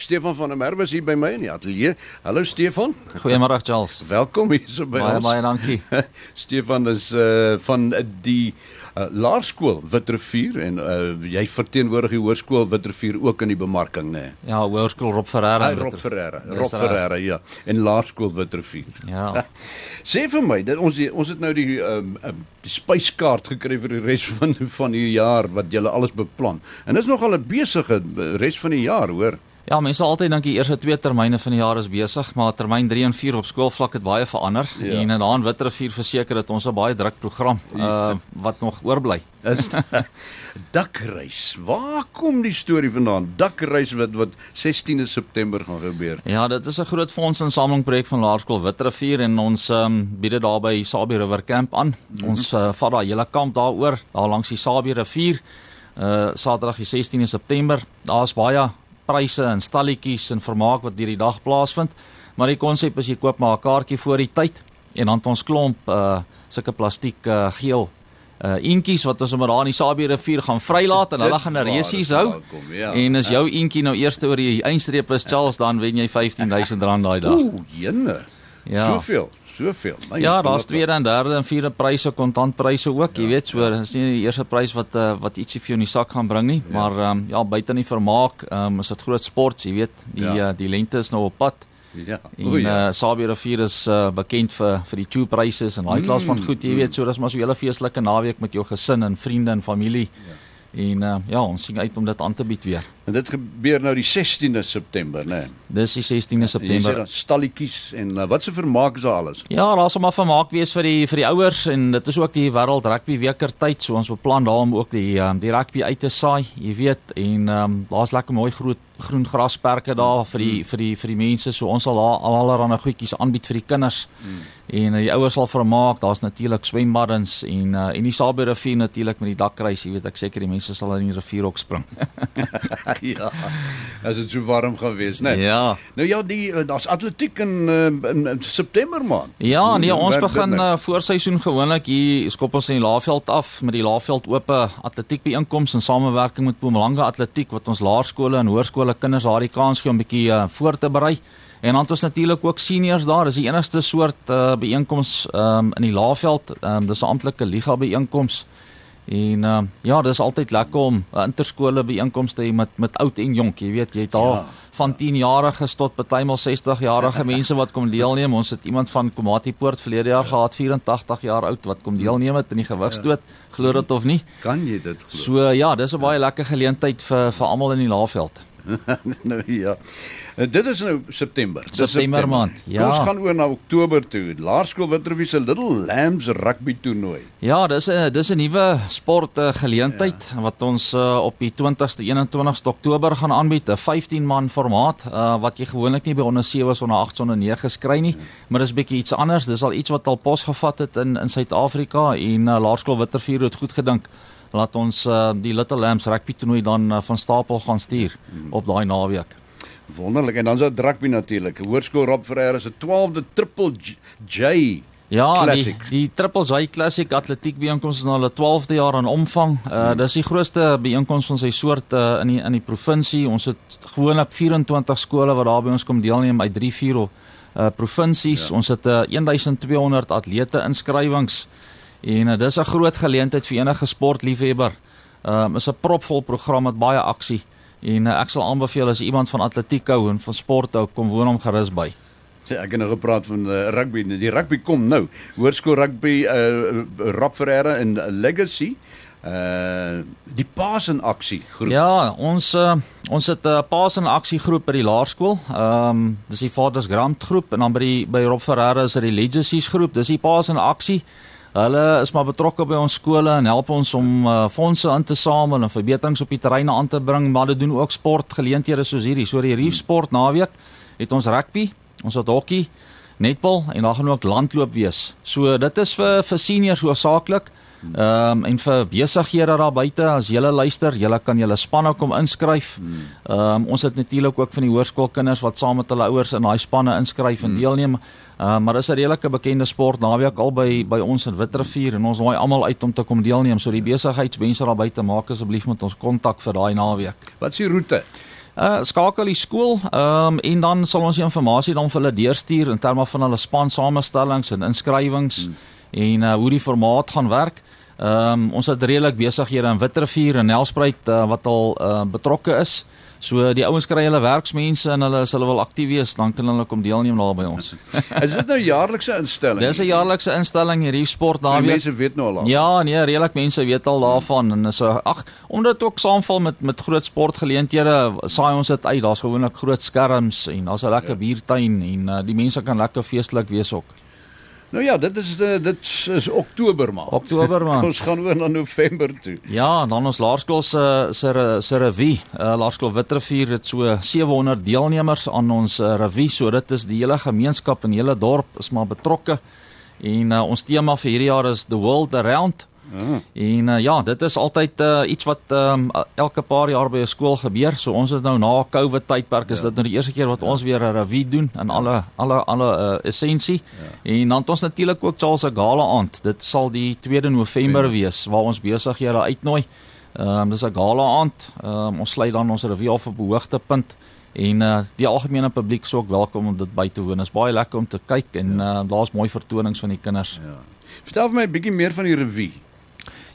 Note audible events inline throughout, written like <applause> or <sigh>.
Stefan van der Merwe is hier by my in die ateljee. Hallo Stefan. Goeiemôre Charles. <laughs> Welkom hier so by baie, ons. Baie dankie. <laughs> Stefan is uh van die uh, laerskool Witrifuur en uh jy verteenwoordig die hoërskool Witrifuur ook in die bemarking nê. Nee. Ja, hoërskool Rob Ferreira. Ah, Rob Ferreira. Rob Ferreira ja. En laerskool Witrifuur. Ja. <laughs> Sê vir my, dit ons die, ons het nou die um, um die spyskaart gekry vir die res van van die jaar wat jy alles beplan. En dis nogal 'n besige res van die jaar, hoor. Ja, mense altyd dink die eerste twee termyne van die jaar is besig, maar termyn 3 en 4 op skoolvlak het baie verander ja. en dan Witrifuur verseker dat ons 'n baie druk program uh wat nog oorbly. Is <laughs> dakreis. Waar kom die storie vandaan? Dakreis wat wat 16de September gaan gebeur. Ja, dit is 'n groot fondsinsameling projek van Laerskool Witrifuur en ons um, bied dit daar by Sabie River Camp aan. Mm -hmm. Ons uh, vat daai hele kamp daaroor, daar langs die Sabie rivier. Uh Saterdag die 16de September. Daar's baie pryse en stalletjies en vermaak wat hierdie dag plaasvind. Maar die konsep is jy koop maar 'n kaartjie voor die tyd en dan het ons klomp uh sulke plastiek uh geel uh inkies wat ons sommer daar in die Sabie rivier gaan vrylaat en hulle gaan 'n resies hou. Ja, en as jou inkie nou eers oor die eindstreep is Charles dan wen jy <laughs> R15000 daai dag. Ooh, jenne. Ja. Soveel soveel. My ja, daar's tweede en derde en vierde pryse, kontantpryse ook, ja, jy weet, so ja. is nie die eerste prys wat uh, wat ietsie vir jou in die sak gaan bring nie, ja. maar ehm um, ja, buite in die vermaak, ehm um, is dit groot sport, jy weet, die ja. uh, die lente is nou op pad. Ja. En ja. uh, Sabie Rivier is uh, bekend vir vir die two prices en daai klas van mm, goed, jy mm. weet, so dis maar so 'n hele feestelike naweek met jou gesin en vriende en familie. Ja. En uh, ja, ons sien uit om dit aan te bied weer. En dit gebeur nou die 16de September, né? Nee. Dis die 16de September. Jy sê stalletjies en uh, wat se vermaak is daar alles? Ja, daar's sommer vermaak wees vir die vir die ouers en dit is ook die wêreld rugby weeker tyd, so ons beplan daarom ook die um, die rugby uit te saai, jy weet, en um, daar's lekker mooi groot groen grasperke daar vir die vir die vir die mense, so ons sal daar allerlei goedjies aanbied vir die kinders. Hmm. En uh, die ouers sal vermaak, daar's natuurlik swembaddens en uh, en die Sabie rivier natuurlik met die dakreis, jy weet, ek seker die mense sal in die rivier ook spring. <laughs> ja. As dit so warm gaan wees, né? Nee. Ja. Nou ja, die eh, daar's atletiek in, in, in September maand. Ja, nee, ons begin uh, voorseisoen gewoonlik hier skop ons in die Laagveld af met die Laagveld oop atletiek byeenkoms in samewerking met Mpumalanga Atletiek wat ons laerskole en hoërskole kinders daardie kans gee om 'n bietjie uh, voor te berei. En dan het ons natuurlik ook seniors daar. Dis die enigste soort uh, byeenkoms um, in die Laagveld. Um, dis 'n amptelike liga byeenkoms. En uh, ja, dis altyd lekker om 'n uh, interskole byeenkomste hê met met oud en jonk, jy weet, jy het daar ja, van 10 jariges tot partymal 60 jarige mense wat kom deelneem. Ons het iemand van Komati Poort verlede jaar ja. gehad, 84 jaar oud wat kom deelneem het in die gewigstoot. Ja. Glo dit of nie? Kan jy dit glo? So ja, dis 'n baie lekker geleentheid vir vir almal in die Laagveld. <laughs> nou ja. Uh, dit is nou September. Dis September maand. Ja. Ons gaan oor na Oktober toe. Laerskool Witrifuur se Little Lambs rugby toernooi. Ja, dis 'n dis 'n nuwe sport uh, geleentheid ja. wat ons uh, op die 20ste 21ste Oktober gaan aanbied. 'n 15 man formaat uh, wat jy gewoonlik nie by onder 7 of onder 8 onder 9 skry nie, ja. maar dis bietjie iets anders. Dis al iets wat al pos gevat het in in Suid-Afrika en uh, Laerskool Witrifuur het goed gedink laat ons uh, die Little Lambs rugby toernooi dan uh, van stapel gaan stuur hmm. op daai naweek. Wonderlik en dan so rugby natuurlik. Hoërskool Rob Ferreira se 12de Triple J Ja, Classic. die die Triple J Classic atletiek byeenkoms is nou al 'n 12de jaar in omvang. Uh hmm. dis die grootste byeenkoms van sy soort uh, in die in die provinsie. Ons het gewoonlik 24 skole wat daar by ons kom deelneem uit 3 4 uh provinsies. Ja. Ons het uh, 1200 atlete inskrywings. En uh, dis 'n groot geleentheid vir enige sportliefhebber. Ehm um, is 'n propvol program met baie aksie en uh, ek sal aanbeveel as iemand van atletiek hou en van sport hou kom woon hom gerus by. Ja, ek het nou gepraat van uh, rugby. Die rugby kom nou. Hoërskool rugby uh Rob Ferreira in Legacy. Uh die Paas in aksie groep. Ja, ons uh, ons het 'n uh, Paas in aksie groep by die laerskool. Ehm um, dis die Fathers Grant groep en dan by die by Rob Ferreira is dit die Legacies groep. Dis die Paas in aksie. Hulle is maar betrokke by ons skole en help ons om uh, fondse in te samel en verbeterings op die terreine aan te bring, maar hulle doen ook sportgeleenthede soos hierdie. So die Reef Sport naweek het ons rugby, ons het hokkie, netbal en daar gaan ook landloop wees. So dit is vir vir seniors hoofsaaklik. Ehm um, en vir besighede daar buite as julle luister, julle kan julle spanne kom inskryf. Ehm um, ons het natuurlik ook van die hoërskoolkinders wat saam met hulle ouers in daai spanne inskryf en deelneem. Ehm uh, maar dis 'n redelike bekende sport naweek al by by ons in Witrifuur en ons nooi almal uit om te kom deelneem. So die besigheidsmense daar buite maak asseblief met ons kontak vir daai naweek. Wat is die roete? Uh skakel die skool, um, en dan sal ons die inligting dan vir hulle deurstuur in terme van hulle span samestellings en inskrywings hmm. en uh hoe die formaat gaan werk. Ehm um, ons het redelik besig hier in Witrifuur en Nelspruit uh, wat al uh, betrokke is. So die ouens kry hulle werksmense en hulle as hulle wil aktief wees, dan kan hulle kom deelneem daar by ons. <laughs> is dit nou jaarlikse instelling? Dis 'n jaarlikse instelling hierdie sport daar. Die mense weet nou al. Af. Ja, nee, redelik mense weet al daarvan en so ag, omdat dit ook saamval met met groot sportgeleenthede, saai ons dit uit. Daar's gewoonlik groot skerms en daar's 'n lekker ja. biertuin en uh, die mense kan lekker feestelik wees ook. Nou ja, dit is uh, dit is Oktober maand. Oktober maand. <laughs> ons gaan oor na November toe. Ja, dan ons laerskool se se se revue. Uh, laerskool Witrifuur het so 700 deelnemers aan ons uh, revue. So dit is die hele gemeenskap en hele dorp is maar betrokke. En uh, ons tema vir hierdie jaar is The World Around. Ah. En uh, ja, dit is altyd uh, iets wat um, elke paar jaar by 'n skool gebeur. So ons het nou na COVID tydperk is ja. dit nou die eerste keer wat ja. ons weer 'n revue doen in alle alle alle uh, essensie. Ja. En dan het ons natuurlik ook Charles se gala aand. Dit sal die 2de November Veen. wees waar ons besighede uitnooi. Ehm um, dis 'n gala aand. Ehm um, ons sluit dan ons revue af op 'n hoogtepunt en uh, die algemene publiek sou ook welkom om dit by te woon. Dit is baie lekker om te kyk en ja. uh, daar's mooi vertonings van die kinders. Ja. Vertel vir my 'n bietjie meer van die revue.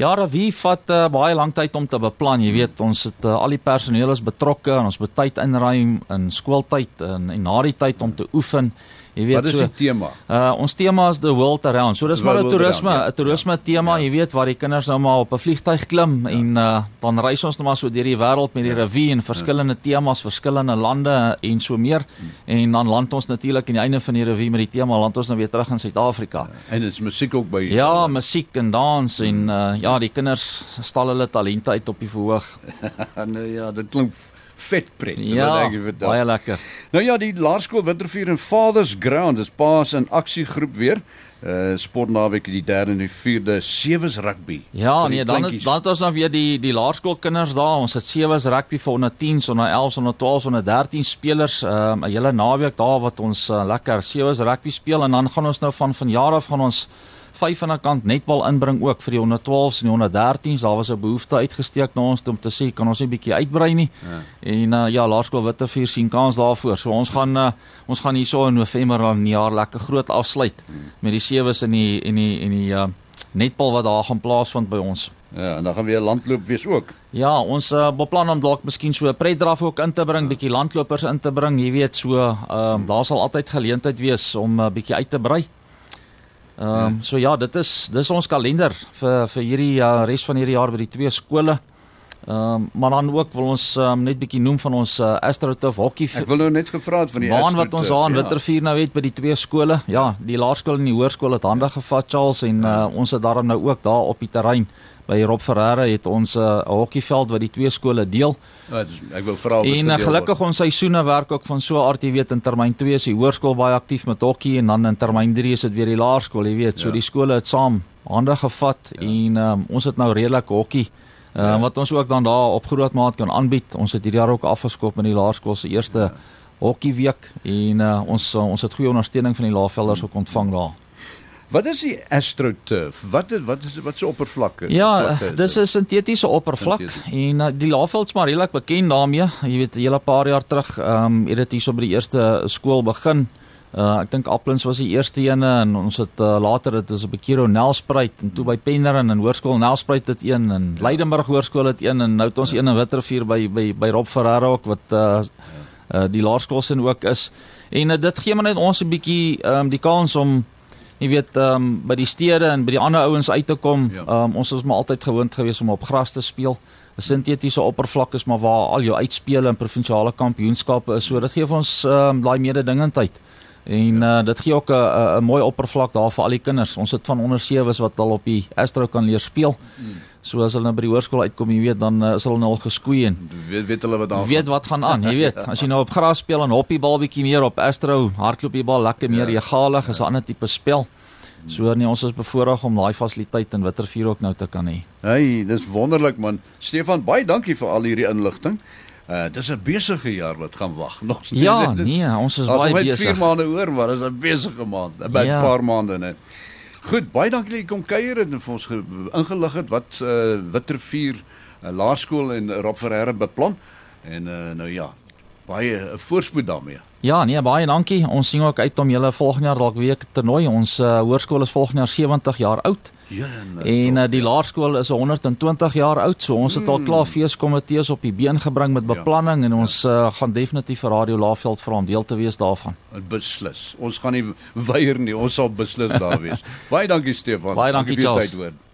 Ja, wie vat uh, baie lank tyd om te beplan. Jy weet, ons het uh, al die personeel is betrokke en ons moet tyd inruim in skooltyd en, en na die tyd om te oefen. Jy weet Wat is so, die tema? Uh ons tema is the world around. So dis maar 'n toerisme, 'n ja. toerisme tema, ja. jy weet waar die kinders nou maar op 'n vliegtyg klim ja. en uh dan reis ons nou maar so deur die wêreld met die ja. revue en verskillende ja. temas, verskillende lande en so meer. Hmm. En dan land ons natuurlik aan die einde van die revue met die tema land ons nou weer terug in Suid-Afrika. Ja. En dit is musiek ook by Ja, musiek en dans en uh ja, die kinders stal hulle talente uit op die verhoog. <laughs> nou ja, dit klink vet pret. Ja, baie lekker. Nou ja, die Laerskool Wintervuur en Fathers Ground is paas in aksiegroep weer. Uh sportnaweek die 3de en die 4de sewes rugby. Ja, nee, dan het, dan het ons nou weer die die laerskoolkinders daar. Ons het sewes rugby vir onder 10, onder 11, onder 12, onder 13 spelers. Ehm um, 'n hele naweek daar wat ons uh, lekker sewes rugby speel en dan gaan ons nou van vanjaar af gaan ons vyf aan die kant netbal inbring ook vir die 112s en die 113s. Daar was 'n behoefte uitgesteek na ons om te sê kan ons net bietjie uitbrei nie. Ja. En uh, ja, Laerskool Wittefuur sien kans daarvoor. So ons gaan uh, ons gaan hierso in November dan 'n jaar lekker groot afsluit hmm. met die sewes en die en die en die uh, netbal wat daar gaan plaasvind by ons. Ja, en dan gaan weer landloop wees ook. Ja, ons uh, beplan om dalk miskien so 'n pretdraf ook in te bring, ja. bietjie landlopers in te bring, jy weet, so ehm uh, hmm. daar sal altyd geleentheid wees om 'n uh, bietjie uit te brei. Ehm um, so ja, dit is dis ons kalender vir vir hierdie uh, res van hierdie jaar by die twee skole. Ehm um, maar dan ook wil ons um, net bietjie noem van ons uh, AstroTurf hokkie. Ek wil nou net gevra het van die AstroTurf. wat ons aan ja. Wittervuur nou het by die twee skole. Ja, die laerskool en die hoërskool het hande gevat Charles en uh, ons het daarom nou ook daar op die terrein by Rob Ferreira het ons 'n uh, hokkieveld wat die twee skole deel. Ja, ek wil vra En uh, gelukkig ons seisoene werk ook van so aard jy weet in termyn 2 is die hoërskool baie aktief met hokkie en dan in termyn 3 is dit weer die laerskool, jy weet. So ja. die skole het saam hande gevat ja. en um, ons het nou redelik hokkie uh, ja. wat ons ook dan daar op groot maat kan aanbied. Ons het hierdie jaar ook afgeskop met die laerskool se eerste ja. hokkieweek en uh, ons uh, ons het goeie ondersteuning van die laervelders ook ontvang daar. Wat is die AstroTurf? Wat is wat is wat se oppervlak? Ja, dis 'n sintetiese oppervlak en uh, die Lavelds maar redelik bekend daarmee. Jy weet, 'n hele paar jaar terug, ehm um, het dit hierso by die eerste skool begin. Uh ek dink Applins was die eerste ene en ons het uh, later dit is op Bekiro Nelspruit en toe by Penryn en Hoërskool Nelspruit het een en Leidenburg Hoërskool het een en nou het ons ja. een in Witrifuur by by by Rob Ferreira ook wat uh, uh die laerskool sin ook is. En uh, dit gee maar net ons 'n bietjie ehm um, die kans om jy weet ehm um, by die stede en by die ander ouens uit te kom. Ja. Ehm ja. um, ons is maar altyd gewoond gewees om op gras te speel. 'n Sintetiese oppervlak is maar waar al jou uitspele en provinsiale kampioenskappe is. So dit gee vir ons ehm um, daai mededingendheid. En ja. uh, dit gee ook 'n 'n mooi oppervlak daar vir al die kinders. Ons het van onder sewes wat al op die Astro kan leer speel. Hmm. So as hulle nou by die hoërskool uitkom, jy weet, dan uh, is hulle nou al geskoei en weet weet hulle wat daar weet wat gaan aan, jy weet. As jy nou op gras speel en hoppie bal bietjie meer op Astro, hardloop jy bal lekker meer ja. egalig, is 'n ander tipe spel. So nee, ons is bevoorreg om daai fasiliteit in Wittervuur ook nou te kan hê. Hey, dis wonderlik man. Stefan, baie dankie vir al hierdie inligting. Uh dis 'n besige jaar wat gaan wag. <laughs> Nog steeds. Ja, dis, nee, ons is baie besig. Ons het 4 maande oor, maar dis 'n besige maand. 'n ja. paar maande net. Goed, baie dankie dat jy kom kuier en vir ons ingelig het wat uh Wittervuur uh, Laerskool en Rob Ferreira beplan. En uh, nou ja, baie uh, voorspoed daarmee. Ja, nee, baie dankie. Ons sien ook uit om julle volgende jaar dalk weer te nooi. Ons uh, hoërskool is volgende jaar 70 jaar oud. Ja, en uh, die laerskool is 120 jaar oud. So ons het al klaar feeskomitees op die been gebring met beplanning ja, en ons uh, gaan definitief vir Radio Laveld vra om deel te wees daarvan. Beslis. Ons gaan nie weier nie. Ons sal beslis daar wees. <laughs> baie dankie Stefan. Baie dankie, dankie Charles.